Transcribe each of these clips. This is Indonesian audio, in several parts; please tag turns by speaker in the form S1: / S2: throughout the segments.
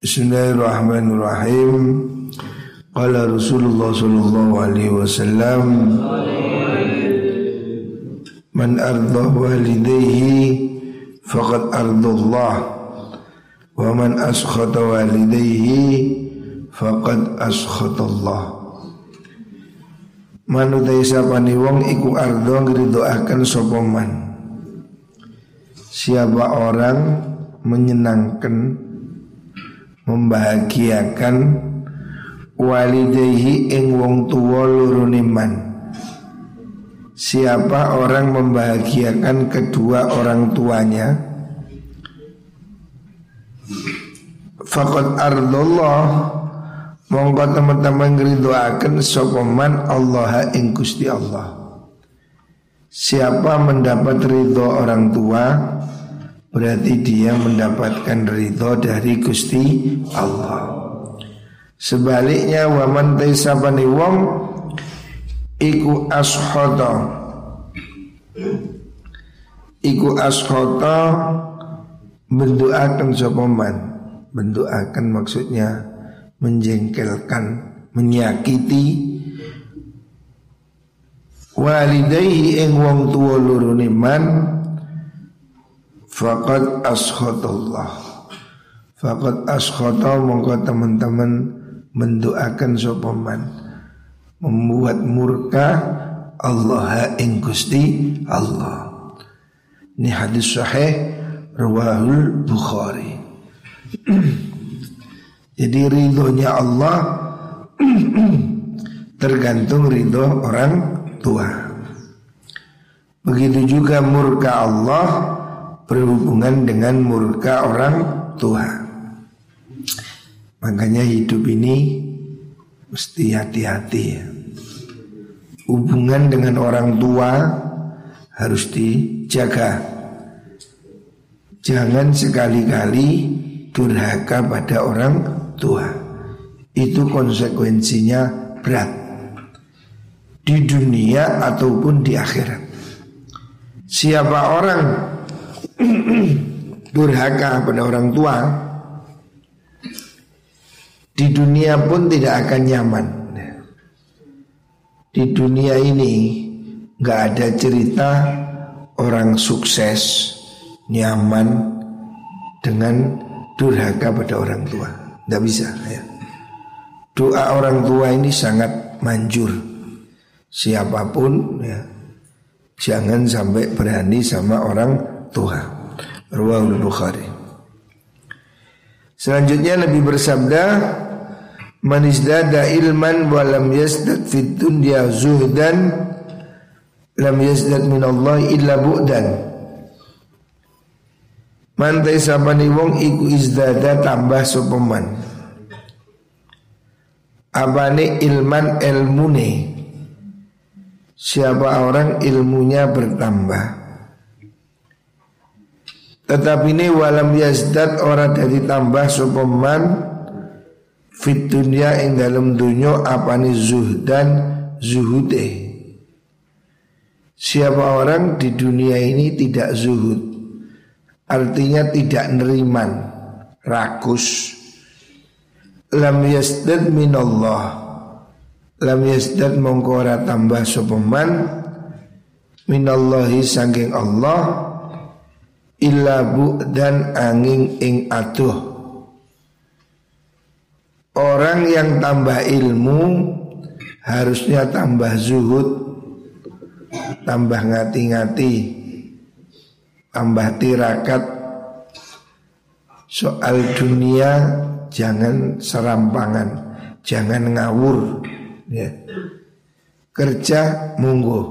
S1: Bismillahirrahmanirrahim. Qala Rasulullah sallallahu alaihi wasallam Man arda walidayhi faqad ardallah wa man askhata walidayhi faqad askhatallah Manutai sapani wong iku ardo ngridoaken sapa man Siapa orang menyenangkan membahagiakan walidayhi ing wong tuwa lorone man. Siapa orang membahagiakan kedua orang tuanya? Fakat ardullah Mongko teman-teman ngeridoakan sopaman Allah ing Gusti Allah. Siapa mendapat ridho orang tua Berarti dia mendapatkan ridho dari Gusti Allah. Sebaliknya waman taisabani wong Iku ashota Iku ashota Benduakan sopaman Benduakan maksudnya Menjengkelkan Menyakiti Walidayhi ing wong tuwa lurune man Fakat Allah Fakat ashota mongko teman-teman mendoakan sopaman. Membuat murka Allah ing Gusti Allah. Ini hadis sahih Rawahul Bukhari. Jadi ridhonya Allah Tergantung ridho orang tua. Begitu juga murka Allah berhubungan dengan murka orang tua. Makanya hidup ini mesti hati-hati ya. Hubungan dengan orang tua harus dijaga. Jangan sekali-kali durhaka pada orang tua. Itu konsekuensinya berat di dunia ataupun di akhirat. Siapa orang durhaka pada orang tua di dunia pun tidak akan nyaman. Di dunia ini nggak ada cerita orang sukses nyaman dengan durhaka pada orang tua. Nggak bisa ya. Doa orang tua ini sangat manjur. Siapa pun ya, jangan sampai berani sama orang tua. Rawahul Bukhari. Selanjutnya Nabi bersabda, "Man izdada ilman wa lam yazdad fid dunya zuhdan lam yazdad min Allah illa bu'dan." Mantai sabani wong iku izdada tambah sopeman Abane ilman ilmune Siapa orang ilmunya bertambah tetapi ini walam yazdad ora dari tambah sopeman fit dunia ing dalam dunia apa nih zuhdan zuhude. Siapa orang di dunia ini tidak zuhud Artinya tidak neriman Rakus Lam yazdad minallah Lam yazdad mongkora tambah sopeman Minallahi sangking Allah illa dan angin ing aduh Orang yang tambah ilmu harusnya tambah zuhud, tambah ngati-ngati, tambah tirakat. Soal dunia jangan serampangan, jangan ngawur. Ya. Kerja monggo,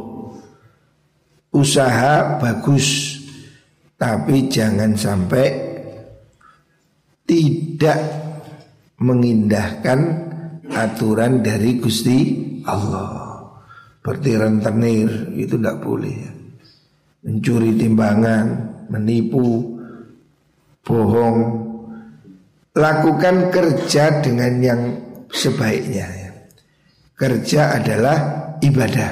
S1: usaha bagus, tapi jangan sampai tidak mengindahkan aturan dari Gusti Allah. Seperti rentenir itu tidak boleh. Mencuri timbangan, menipu, bohong. Lakukan kerja dengan yang sebaiknya. Kerja adalah ibadah.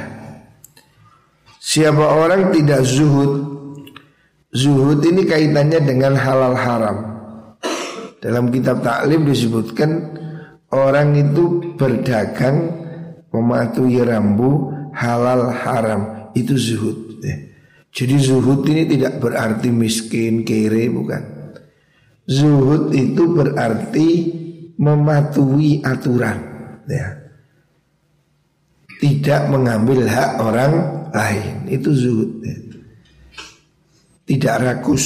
S1: Siapa orang tidak zuhud Zuhud ini kaitannya dengan halal haram Dalam kitab taklim disebutkan orang itu berdagang mematuhi rambu halal haram itu zuhud. Ya. Jadi zuhud ini tidak berarti miskin, kere, bukan. Zuhud itu berarti mematuhi aturan, ya. Tidak mengambil hak orang lain, itu zuhud. Ya. Tidak rakus.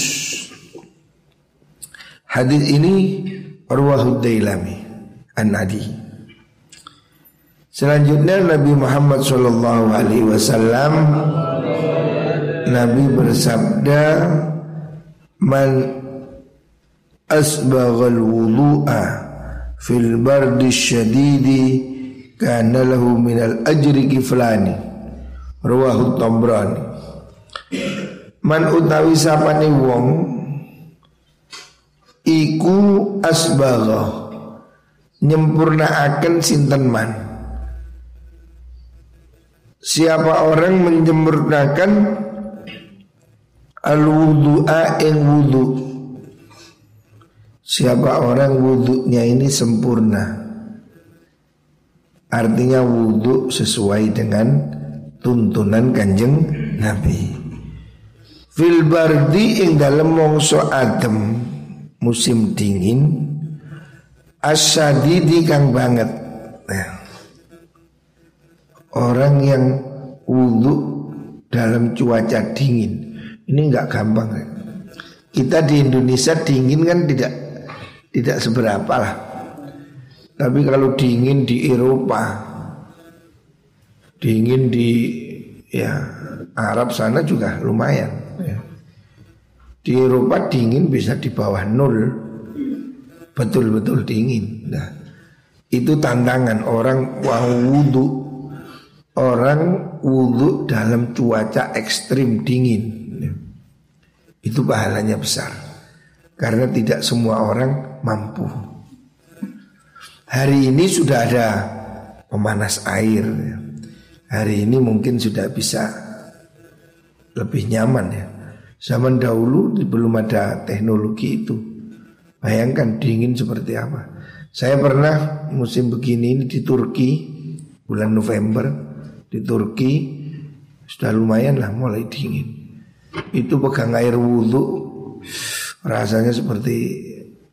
S1: Hadis ini Arwahud Dailami An-Nadi. Selanjutnya Nabi Muhammad Shallallahu Alaihi Wasallam Nabi bersabda Man asbaghal wudu'a fil bardi syadidi kana lahu minal ajri kiflani. Rawahu tambrani man utawi sapane wong iku asbagha. Nyempurnaaken sinten man? Siapa orang menyempurnakan al wudu'a ing wudu? Siapa orang wudunya ini sempurna? Artinya wudu sesuai dengan tuntunan kanjeng Nabi fil bardi ing dalam mongso adem musim dingin asyadidi kang banget nah, orang yang wudu dalam cuaca dingin ini nggak gampang. Ya. Kita di Indonesia dingin kan tidak tidak seberapa lah. Tapi kalau dingin di Eropa, dingin di ya Arab sana juga lumayan. Di Eropa dingin bisa di bawah nol, betul-betul dingin. Nah, itu tantangan orang wudhu, orang wudhu dalam cuaca ekstrim dingin itu pahalanya besar karena tidak semua orang mampu. Hari ini sudah ada pemanas air. Hari ini mungkin sudah bisa lebih nyaman ya. Zaman dahulu belum ada teknologi itu. Bayangkan dingin seperti apa. Saya pernah musim begini ini di Turki bulan November di Turki sudah lumayan lah mulai dingin itu pegang air wudhu rasanya seperti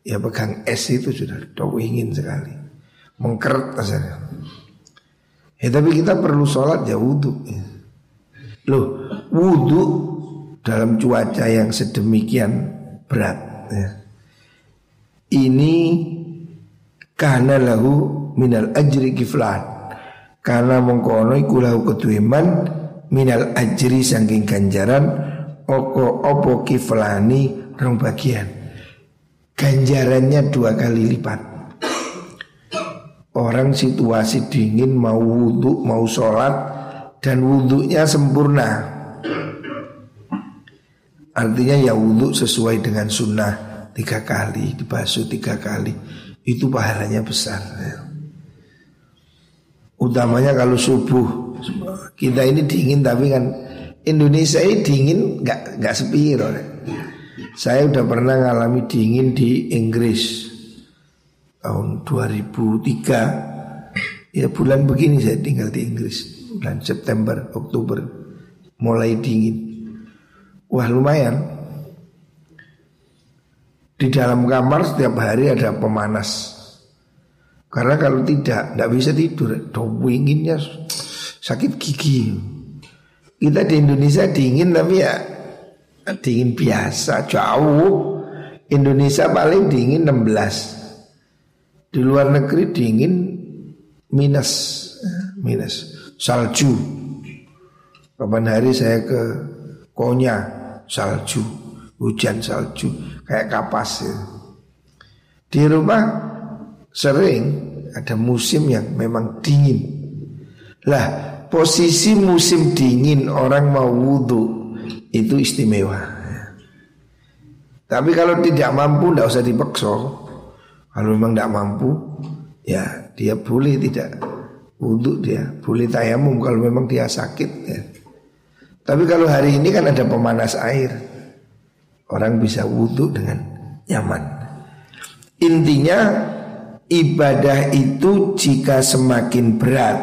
S1: ya pegang es itu sudah ingin sekali mengkeret rasanya ya tapi kita perlu sholat ya wudhu ya. loh wudhu dalam cuaca yang sedemikian berat ya. ini karena lahu minal ajri kiflan. Karena mengkono iku lahu minal ajri sangking ganjaran Oko opo kiflani rong bagian. Ganjarannya dua kali lipat. Orang situasi dingin mau wudhu, mau sholat Dan wudhunya sempurna Artinya ya wudhu sesuai dengan sunnah. Tiga kali, dibasuh tiga kali. Itu pahalanya besar. Utamanya kalau subuh. Kita ini dingin tapi kan Indonesia ini dingin nggak nggak sepiro. Saya udah pernah ngalami dingin di Inggris. Tahun 2003. Ya bulan begini saya tinggal di Inggris. Bulan September, Oktober. Mulai dingin. Wah lumayan. Di dalam kamar setiap hari ada pemanas. Karena kalau tidak, tidak bisa tidur. Tuh inginnya sakit gigi. Kita di Indonesia dingin tapi ya dingin biasa jauh. Indonesia paling dingin 16. Di luar negeri dingin minus minus salju. Kapan hari saya ke Konya salju, hujan salju kayak kapas ya. Di rumah sering ada musim yang memang dingin. Lah posisi musim dingin orang mau wudhu itu istimewa. Tapi kalau tidak mampu tidak usah dipaksa. Kalau memang tidak mampu ya dia boleh tidak wudhu dia boleh tayamum kalau memang dia sakit ya. Tapi kalau hari ini kan ada pemanas air orang bisa wudhu dengan nyaman. Intinya ibadah itu jika semakin berat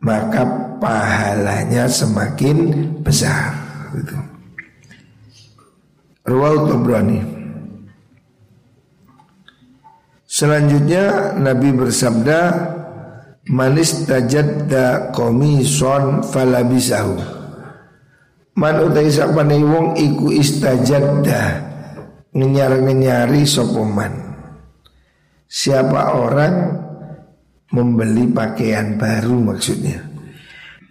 S1: maka pahalanya semakin besar. Gitu. Ruwal Tabrani. Selanjutnya Nabi bersabda Manis tajadda komison falabisahu Man utai sapane wong iku istajadda Ngenyar-ngenyari sopoman Siapa orang membeli pakaian baru maksudnya?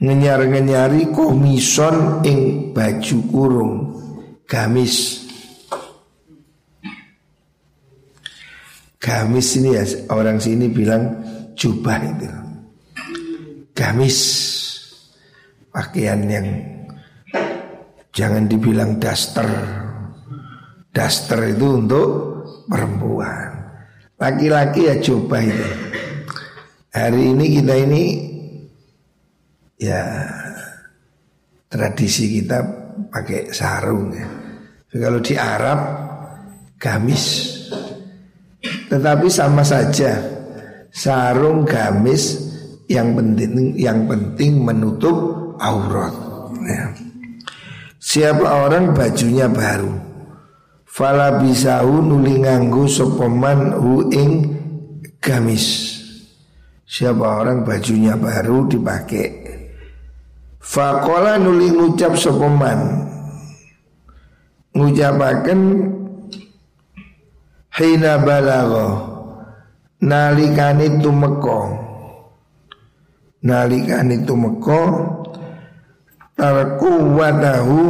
S1: Ngenyar-ngenyari komison ing baju kurung Gamis. Gamis ini ya orang sini bilang jubah itu. Gamis Pakaian yang Jangan dibilang daster. Daster itu untuk perempuan. Laki-laki ya coba itu. Hari ini kita ini Ya Tradisi kita pakai sarung ya. Tapi Kalau di Arab Gamis. Tetapi sama saja Sarung gamis yang penting yang penting menutup aurat. Siapa orang bajunya baru, fala bisahu nuli nganggu sopoman hu ing gamis. Siapa orang bajunya baru dipakai. Fakola nuli ngucap sopoman ngucapaken hina balago nalikane tumeka nalikane tumeka tarku wadahu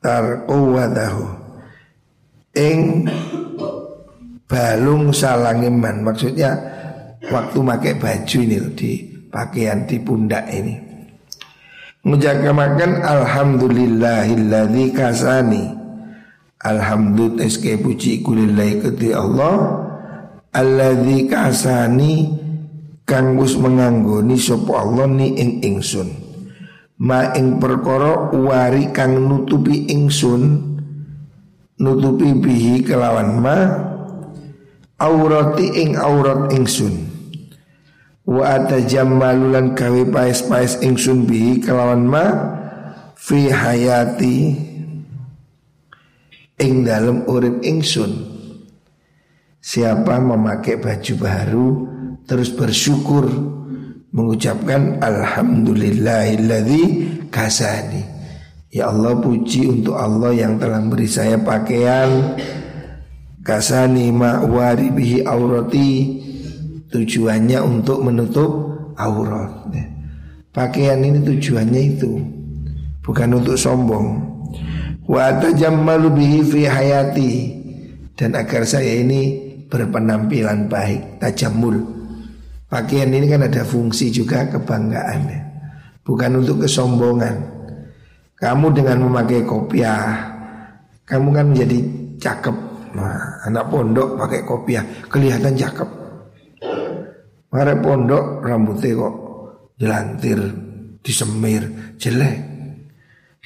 S1: tarku wadahu ing balung salangiman. Maksudnya waktu pakai baju ini di pakaian di pundak ini. Menjaga makan alhamdulillahilladzi kasani. Alhamdulillah puji kulilai keti Allah. Alladzi kasani kang wis menganggoni sapa Allah ni ing ingsun. Ma ing perkara wari kang nutupi ingsun nutupi bihi kelawan ma aurati ing aurat ingsun. Wa atajammalulan kawe paes-paes ingsun bihi kelawan ma fi hayati ing dalam urip ingsun. Siapa memakai baju baru terus bersyukur mengucapkan alhamdulillahilladzi kasani. Ya Allah puji untuk Allah yang telah beri saya pakaian. Kasani ma'wari bihi aurati. Tujuannya untuk menutup aurat. Pakaian ini tujuannya itu bukan untuk sombong. Wa tajammalu bihi fi hayati. Dan agar saya ini berpenampilan baik tajammul pakaian ini kan ada fungsi juga kebanggaan bukan untuk kesombongan. Kamu dengan memakai kopiah kamu kan menjadi cakep. Nah, anak pondok pakai kopiah kelihatan cakep. Mare pondok rambutnya kok jelantir disemir jelek.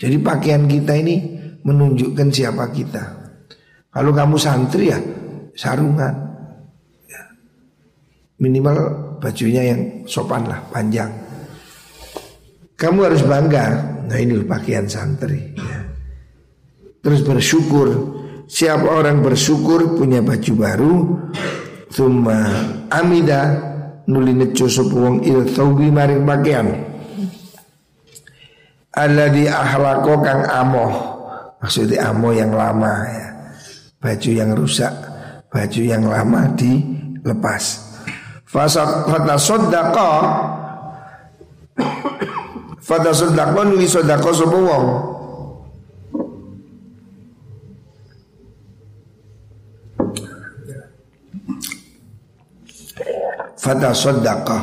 S1: Jadi pakaian kita ini menunjukkan siapa kita. Kalau kamu santri ya sarungan, ya. minimal bajunya yang sopan lah, panjang. Kamu harus bangga. Nah ini pakaian santri. Ya. Terus bersyukur. Siapa orang bersyukur punya baju baru, Thumma amida nuli neco wong il thawbi maring pakaian. di ahlako kang amoh Maksudnya amo yang lama ya Baju yang rusak Baju yang lama dilepas fata sodako Fata sodako nuli sodako sopo wong? Fata sodako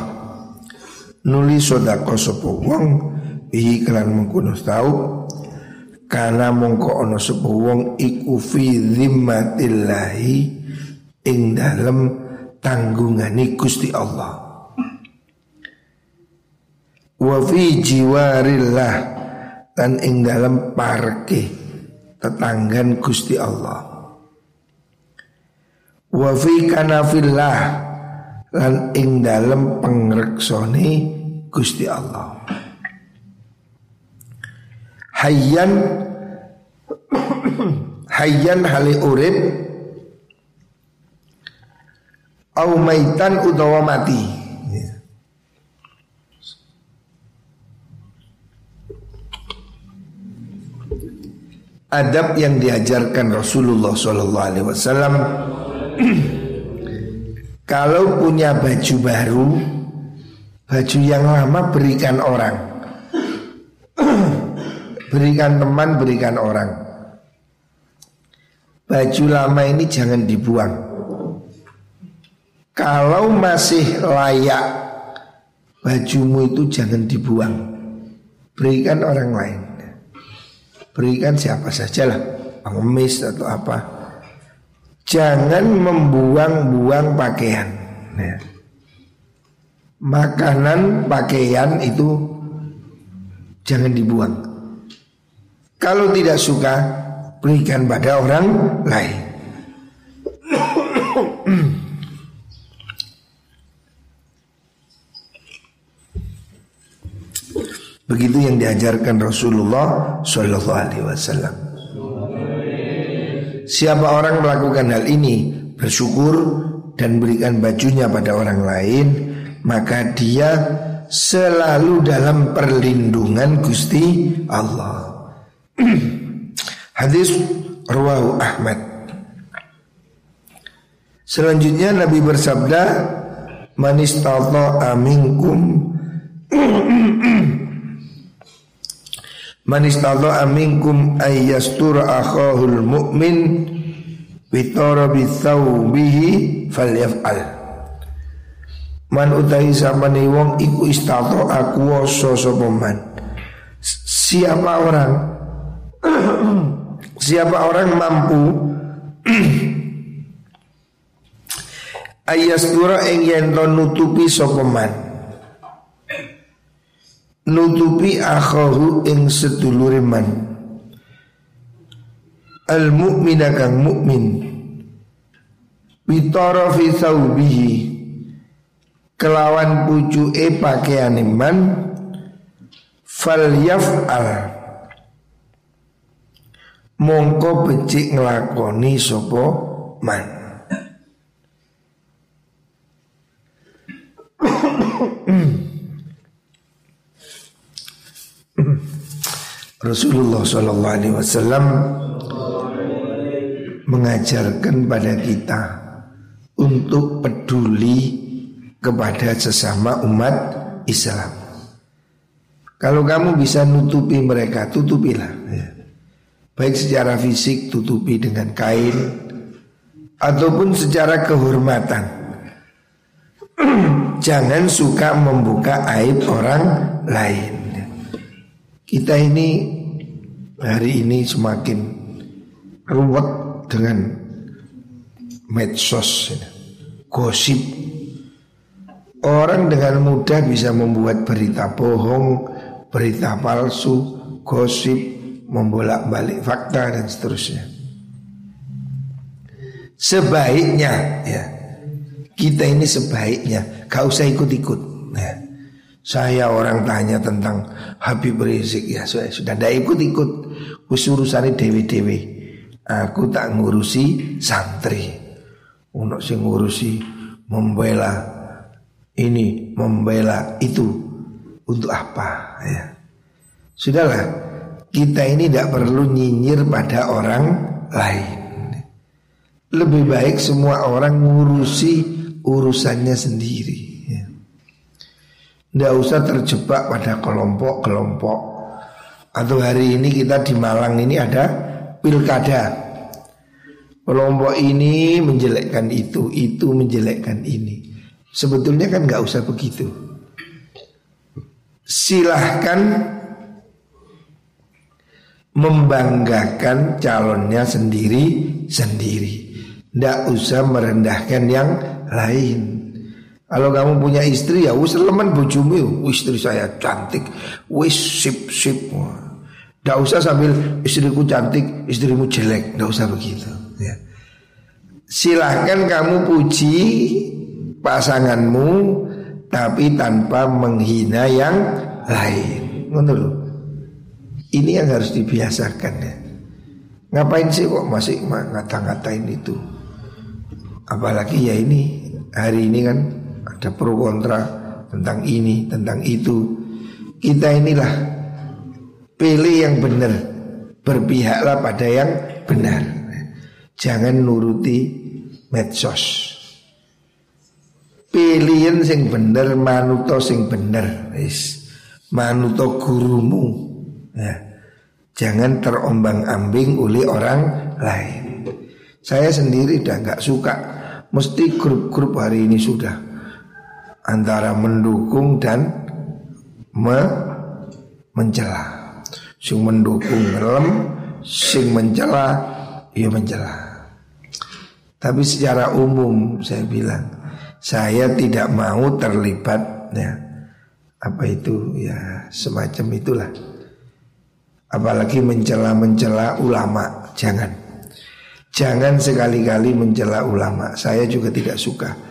S1: Nuli sodako sopo wong? Bihi kelan mengkuno tahu karena mongko ono sebuah wong iku fi zimmatillahi ing dalem tanggungane Gusti Allah. Wa fi jiwarillah dan ing dalem parke tetanggan Gusti Allah. Wa fi kanafillah lan ing dalem pengreksone Gusti Allah. Hayyan hayyan hali urip au maitan utawa mati. adab yang diajarkan Rasulullah Sallallahu Alaihi Wasallam. Kalau punya baju baru baju yang lama berikan orang. Berikan teman berikan orang. Baju lama ini jangan dibuang kalau masih layak bajumu itu jangan dibuang. Berikan orang lain. Berikan siapa saja lah Pengemis atau apa. Jangan membuang-buang pakaian. Ya. Makanan, pakaian itu Jangan dibuang. Kalau tidak suka Berikan pada orang lain Begitu yang diajarkan Rasulullah Shallallahu Alaihi Wasallam. Siapa orang melakukan hal ini bersyukur dan berikan bajunya pada orang lain, maka dia selalu dalam perlindungan Gusti Allah. Hadis Ruwahu Ahmad. Selanjutnya Nabi bersabda, "Manistata aminkum Man istadha aminkum ayyastura akhahul mu'min bitara bithawbihi falyaf'al. Man utahi samane wong iku istadha aku wasa sapa. Siapa orang Siapa orang mampu Ayastura ing nutupi sapa man nutupi akhahu ing sedulure man. Al mukmina kang mukmin. Bitara fi thawbihi. Kelawan pucuke pakaiane man. Fal yaf'al. Mongko becik nglakoni sapa man Rasulullah Shallallahu Alaihi Wasallam mengajarkan pada kita untuk peduli kepada sesama umat Islam. Kalau kamu bisa nutupi mereka, tutupilah. Ya. Baik secara fisik tutupi dengan kain ataupun secara kehormatan. Jangan suka membuka aib orang lain. Kita ini hari ini semakin ruwet dengan medsos, gosip. Orang dengan mudah bisa membuat berita bohong, berita palsu, gosip, membolak-balik fakta dan seterusnya. Sebaiknya ya kita ini sebaiknya gak usah ikut-ikut. Ya. Saya orang tanya tentang Habib Rizik. Ya saya sudah tidak ikut-ikut. Wis urusane dewi-dewi. Aku tak ngurusi santri. Untuk sing ngurusi membela ini, membela itu. Untuk apa? Ya. Sudahlah Kita ini tidak perlu nyinyir pada orang lain. Lebih baik semua orang ngurusi urusannya sendiri tidak usah terjebak pada kelompok-kelompok. Atau hari ini kita di Malang ini ada pilkada. Kelompok ini menjelekkan itu, itu menjelekkan ini. Sebetulnya kan nggak usah begitu. Silahkan membanggakan calonnya sendiri-sendiri. Tidak usah merendahkan yang lain kalau kamu punya istri ya wis lemen bojomu istri saya cantik, wis sip sip. Tidak usah sambil istriku cantik, istrimu jelek, tidak usah begitu. Ya. Silahkan kamu puji pasanganmu, tapi tanpa menghina yang lain. Menurut ini yang harus dibiasakan ya. Ngapain sih kok masih ngata-ngatain itu? Apalagi ya ini hari ini kan ada pro kontra tentang ini, tentang itu. Kita inilah pilih yang benar, berpihaklah pada yang benar. Jangan nuruti medsos. Pilihan sing bener manuto sing bener wis. Manuto gurumu. Ya. Jangan terombang ambing oleh orang lain. Saya sendiri udah nggak suka. Mesti grup-grup hari ini sudah antara mendukung dan me mencela. Sing mendukung ngelem sing mencela ya mencela. Tapi secara umum saya bilang saya tidak mau terlibat ya. Apa itu? Ya semacam itulah. Apalagi mencela-mencela ulama jangan. Jangan sekali-kali mencela ulama. Saya juga tidak suka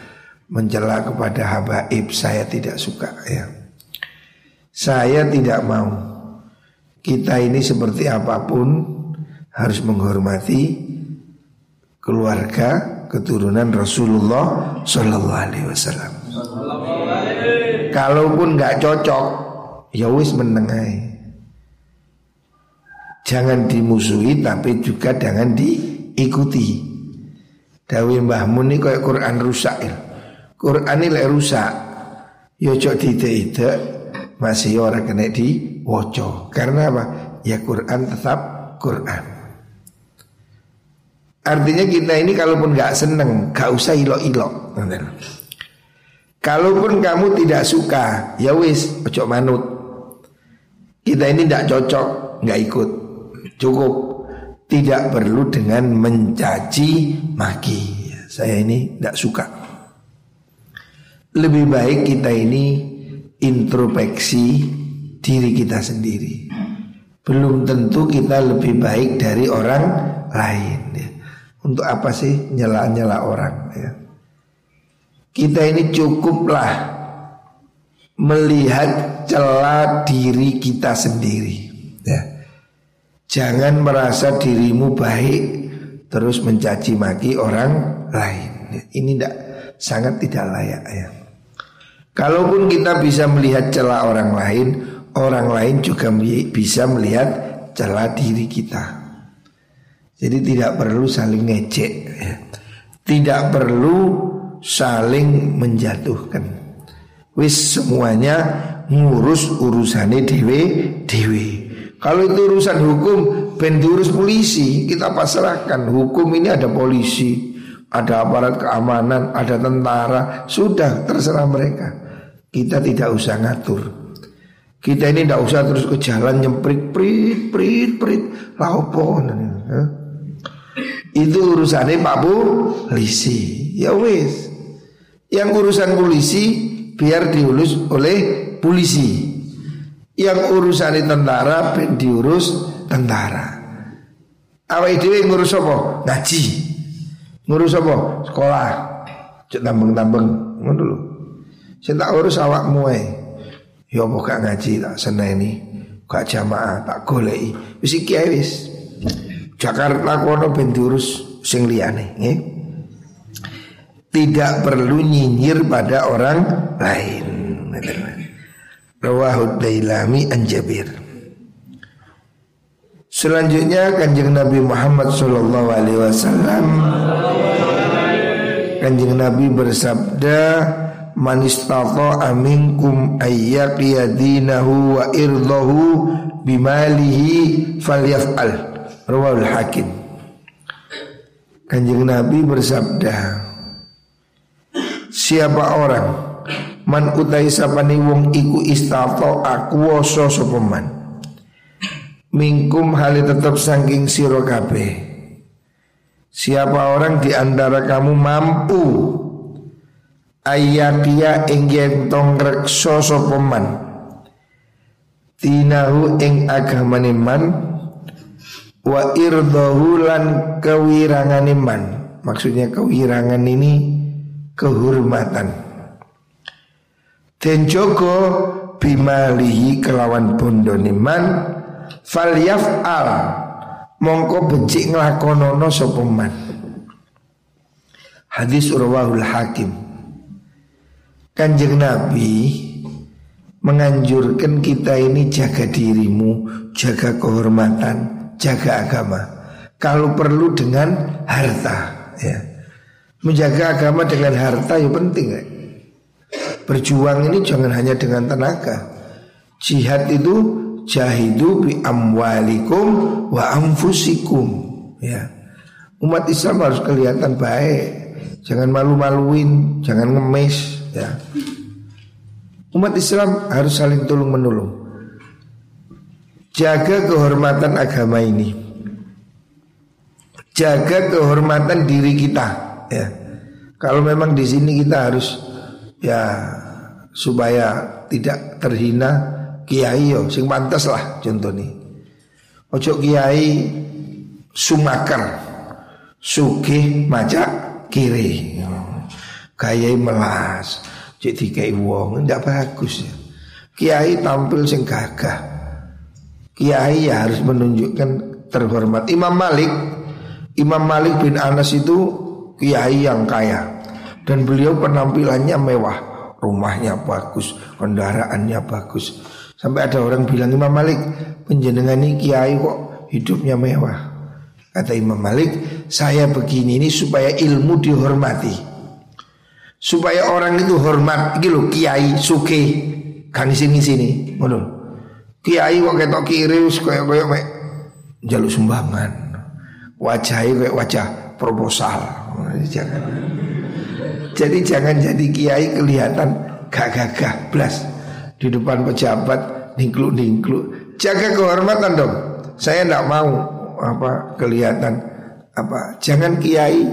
S1: mencela kepada habaib saya tidak suka ya saya tidak mau kita ini seperti apa pun harus menghormati keluarga keturunan Rasulullah Shallallahu Alaihi Wasallam. Kalaupun nggak cocok, ya wis menengai. Jangan dimusuhi tapi juga jangan diikuti. Dawi Mbah Mun ini kayak Quran rusak ya. Quran ini rusak. Ya cok ide-ide masih orang kena di woco. Karena apa? Ya Quran tetap Quran. Artinya kita ini kalaupun nggak seneng, gak usah ilok-ilok. Kalaupun kamu tidak suka, ya wis, ojo manut. Kita ini tidak cocok, nggak ikut. Cukup. Tidak perlu dengan mencaci maki. Saya ini tidak suka. Lebih baik kita ini introspeksi diri kita sendiri. Belum tentu kita lebih baik dari orang lain. Ya. Untuk apa sih nyela-nyela orang ya. Kita ini cukuplah melihat celah diri kita sendiri ya. Jangan merasa dirimu baik terus mencaci maki orang lain. Ya, ini tidak sangat tidak layak ya. Kalaupun kita bisa melihat celah orang lain, orang lain juga bisa melihat celah diri kita. Jadi tidak perlu saling ngecek ya. Tidak perlu saling menjatuhkan Wis semuanya ngurus urusannya dewe dewe Kalau itu urusan hukum Ben diurus polisi Kita pasrahkan Hukum ini ada polisi Ada aparat keamanan Ada tentara Sudah terserah mereka Kita tidak usah ngatur kita ini tidak usah terus ke jalan nyemprit prit prit prit laupon. Itu urusannya Pak Polisi. Ya wis. Yang urusan polisi biar diurus oleh polisi. Yang urusan tentara diurus tentara. Awak itu ngurus apa? Ngaji. Ngurus apa? Sekolah. Cek tambeng-tambeng ngono lho. Saya tak urus awakmu ae. Ya apa gak ngaji tak seneni. Gak jamaah tak goleki. Wis iki wis. Jakarta kono ben diurus sing liyane nggih. Tidak perlu nyinyir pada orang lain. Rawahu Dailami an Jabir. Selanjutnya kanjeng Nabi Muhammad Sallallahu Alaihi Wasallam Kanjeng Nabi bersabda Manistata aminkum ayyaqiyadinahu wa irdahu bimalihi falyaf'al. Rawal Hakim. Kanjeng Nabi bersabda Siapa orang Man utai sapani wong iku istato aku woso sopeman Mingkum hali tetap sangking siro Siapa orang di antara kamu mampu Ayakia ingin tong rekso sopeman Tinahu ing agamane man? Wa irdahu lan kewirangan man? Maksudnya kewirangan ini kehormatan. Den joko bimalihi kelawan bondone man Fal yaf'al Mongko becik nglakonono sapa man? Hadis Urwahul Hakim Kanjeng Nabi menganjurkan kita ini jaga dirimu, jaga kehormatan, jaga agama. Kalau perlu dengan harta, ya. Menjaga agama dengan harta ya penting ya. Berjuang ini jangan hanya dengan tenaga. Jihad itu jahidu bi amwalikum wa amfusikum, ya. Umat Islam harus kelihatan baik Jangan malu-maluin, jangan ngemis ya. Umat Islam harus saling tolong menolong. Jaga kehormatan agama ini. Jaga kehormatan diri kita ya. Kalau memang di sini kita harus ya supaya tidak terhina kiai yo sing pantas lah contoh nih. Ojo kiai sumakar sugih majak kiri Kiai melas. Jadi kayak wong Tidak bagus ya. Kiai tampil sing gagah. Kiai ya harus menunjukkan terhormat. Imam Malik Imam Malik bin Anas itu Kiai yang kaya. Dan beliau penampilannya mewah Rumahnya bagus Kendaraannya bagus. Sampai ada orang bilang Imam Malik Penjenengan ini kiai kok hidupnya mewah? Kata Imam Malik, saya begini ini supaya ilmu dihormati. Supaya orang itu hormat, gitu kiai suke kang sini sini, ngono. Kiai kok ketok kiri kaya kaya mek jaluk sumbangan. Wajahnya kayak wajah proposal. Jangan. Jadi jangan jadi kiai kelihatan gak gagah blas di depan pejabat ningkluk-ningkluk. Jaga kehormatan dong. Saya tidak mau apa kelihatan apa jangan kiai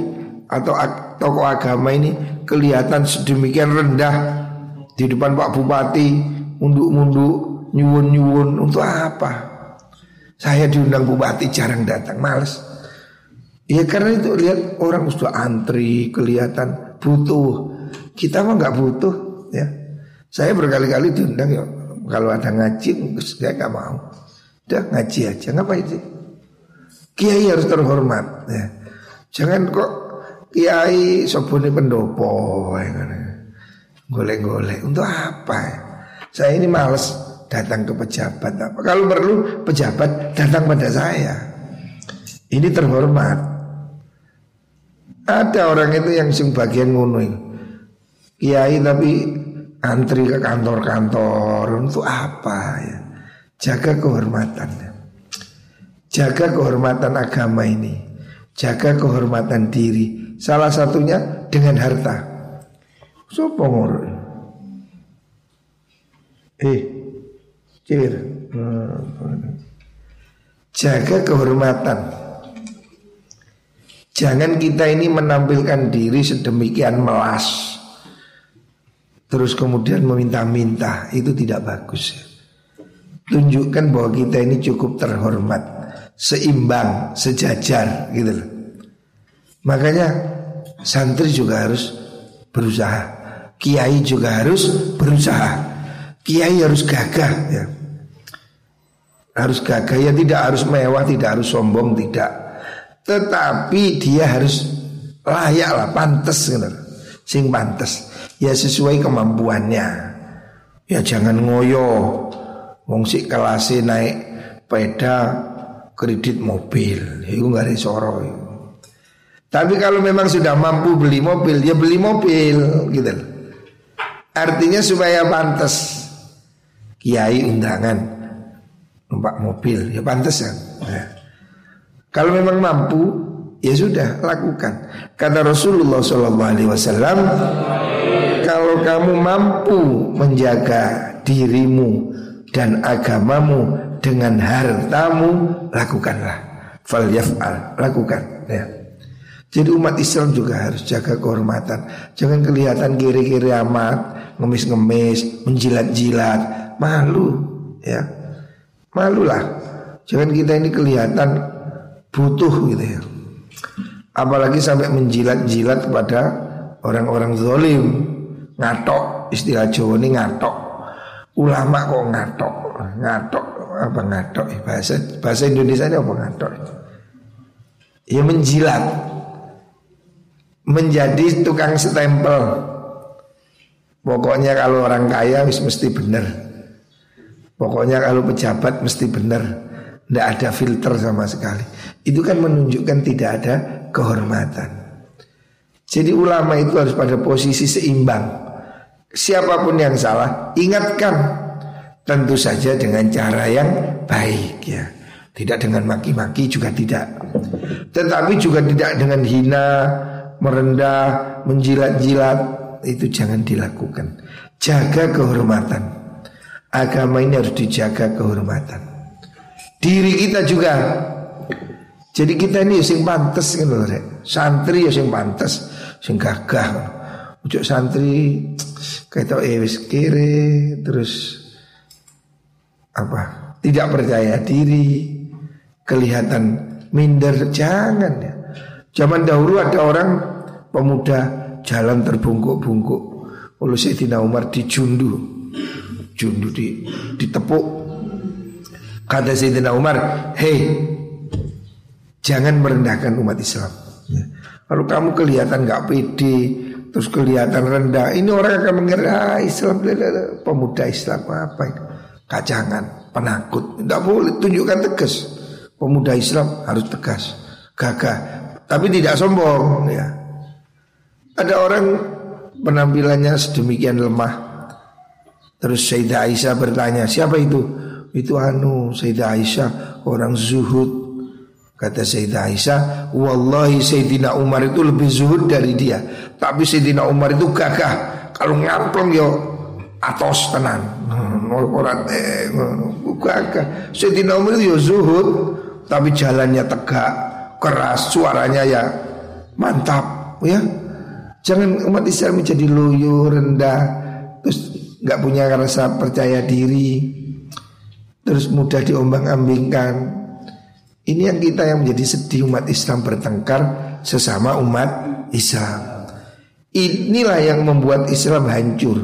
S1: atau tokoh agama ini kelihatan sedemikian rendah di depan Pak Bupati munduk-munduk nyuwun-nyuwun untuk apa? Saya diundang Bupati jarang datang, males. Ya karena itu lihat orang sudah antri kelihatan butuh. Kita mah nggak butuh ya. Saya berkali-kali diundang ya kalau ada ngaji saya nggak mau. Udah ngaji aja ngapain sih? Kiai harus terhormat ya. Jangan kok kiai sobone pendopo. Golek-golek untuk apa ya? Saya ini males datang ke pejabat apa. Kalau perlu pejabat datang pada saya. Ini terhormat. Ada orang itu yang sing bagian ngono Kiai tapi antri ke kantor-kantor untuk apa ya? Jaga kehormatannya. Jaga kehormatan agama ini Jaga kehormatan diri. Salah satunya dengan harta. Sopo Eh Cir Jaga kehormatan. Jangan kita ini menampilkan diri sedemikian melas. Terus kemudian meminta-minta. Itu tidak bagus. Tunjukkan bahwa kita ini cukup terhormat seimbang, sejajar gitu loh. Makanya santri juga harus berusaha. Kiai juga harus berusaha. Kiai harus gagah ya. Harus gagah ya tidak harus mewah, tidak harus sombong, tidak. Tetapi dia harus layak lah, pantas gitu. Sing pantas. Ya sesuai kemampuannya. Ya jangan ngoyo. Wong sik kelasnya naik peda kredit mobil, itu nggak ada soro. Tapi kalau memang sudah mampu beli mobil, ya beli mobil, gitu. Artinya supaya pantas kiai undangan numpak mobil, ya pantas kan. Nah. Kalau memang mampu, ya sudah lakukan. Kata Rasulullah SAW, kalau kamu mampu menjaga dirimu dan agamamu dengan hartamu lakukanlah. Fal yaf'al, lakukan ya. Jadi umat Islam juga harus jaga kehormatan. Jangan kelihatan kiri-kiri amat, ngemis-ngemis, menjilat-jilat, malu ya. Malulah. Jangan kita ini kelihatan butuh gitu ya. Apalagi sampai menjilat-jilat kepada orang-orang zalim. Ngatok, istilah Jawa ini ngatok. Ulama kok ngatok, ngatok apa ngatok ya bahasa bahasa Indonesia ini apa ngatok? Ya menjilat, menjadi tukang stempel. Pokoknya kalau orang kaya wis mesti benar. Pokoknya kalau pejabat mesti benar. Tidak ada filter sama sekali. Itu kan menunjukkan tidak ada kehormatan. Jadi ulama itu harus pada posisi seimbang. Siapa pun yang salah, ingatkan. Tentu saja dengan cara yang baik ya. Tidak dengan maki-maki juga tidak. Tetapi juga tidak dengan hina, merendah, menjilat-jilat. Itu jangan dilakukan. Jaga kehormatan. Agama ini harus dijaga kehormatan. Diri kita juga jadi kita ini sing pantes kan lho rek. Santri ya sing pantes, sing gagah. Ujuk santri kayak eh wis kere terus apa? Tidak percaya diri, kelihatan minder jangan ya. Zaman dahulu ada orang pemuda jalan terbungkuk-bungkuk oleh Sayyidina Umar dijundu. Jundu di ditepuk. Kata Sayyidina Umar, "Hei, Jangan merendahkan umat Islam. Ya. Kalau kamu kelihatan nggak pede, terus kelihatan rendah, ini orang akan mengira ah, Islam pemuda Islam apa itu? Kacangan, penakut. Tidak boleh tunjukkan tegas. Pemuda Islam harus tegas, gagah, tapi tidak sombong. Ya. Ada orang penampilannya sedemikian lemah. Terus Sayyidah Aisyah bertanya, siapa itu? Itu anu Sayyidah Aisyah orang zuhud Kata Sayyidah Aisyah, Wallahi Sayyidina Umar itu lebih zuhud dari dia. Tapi Sayyidina Umar itu gagah. Kalau ngamplong yo atos tenan. Orang eh gagah. Sayyidina Umar yo zuhud, tapi jalannya tegak, keras, suaranya ya mantap, ya. Jangan umat Islam menjadi loyo, rendah, terus nggak punya rasa percaya diri, terus mudah diombang-ambingkan. Ini yang kita yang menjadi sedih umat Islam bertengkar sesama umat Islam. Inilah yang membuat Islam hancur.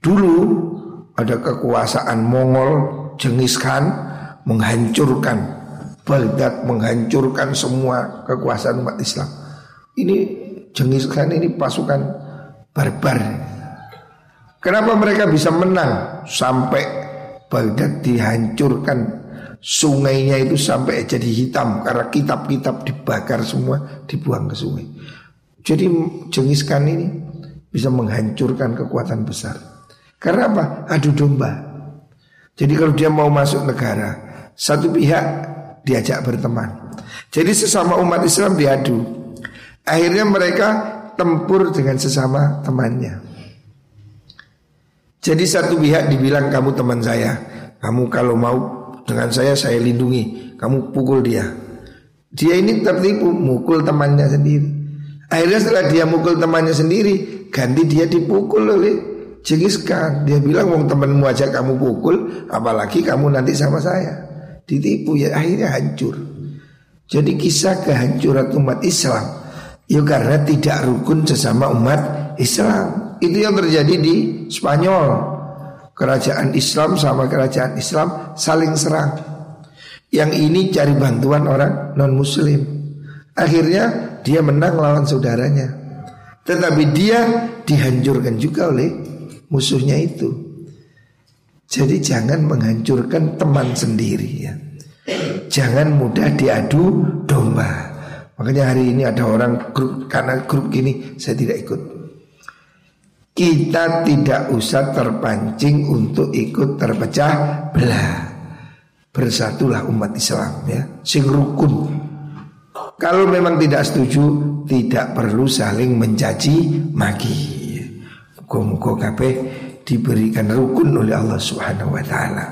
S1: Dulu ada kekuasaan Mongol Genghis Khan menghancurkan Baghdad, menghancurkan semua kekuasaan umat Islam. Ini Genghis Khan ini pasukan barbar. Kenapa mereka bisa menang sampai Baghdad dihancurkan Sungainya itu sampai jadi hitam karena kitab-kitab dibakar semua dibuang ke sungai. Jadi Jengis Khan ini bisa menghancurkan kekuatan besar. Karena apa? Adu domba. Jadi kalau dia mau masuk negara, satu pihak diajak berteman. Jadi sesama umat Islam diadu. Akhirnya mereka tempur dengan sesama temannya. Jadi satu pihak dibilang kamu teman saya, kamu kalau mau dengan saya saya lindungi Kamu pukul dia Dia ini tertipu Mukul temannya sendiri Akhirnya setelah dia mukul temannya sendiri Ganti dia dipukul oleh Jengis Khan Dia bilang Wong temanmu aja kamu pukul Apalagi kamu nanti sama saya Ditipu ya akhirnya hancur Jadi kisah kehancuran umat Islam Ya karena tidak rukun sesama umat Islam Itu yang terjadi di Spanyol kerajaan Islam sama kerajaan Islam saling serang. Yang ini cari bantuan orang non muslim. Akhirnya dia menang lawan saudaranya. Tetapi dia dihancurkan juga oleh musuhnya itu. Jadi jangan menghancurkan teman sendiri ya. Jangan mudah diadu domba. Makanya hari ini ada orang grup karena grup gini saya tidak ikut. Kita tidak usah terpancing untuk ikut terpecah belah. Bersatulah umat Islam ya, sing rukun. Kalau memang tidak setuju, tidak perlu saling mencaci maki. Muka-muka kabeh diberikan rukun oleh Allah Subhanahu wa taala.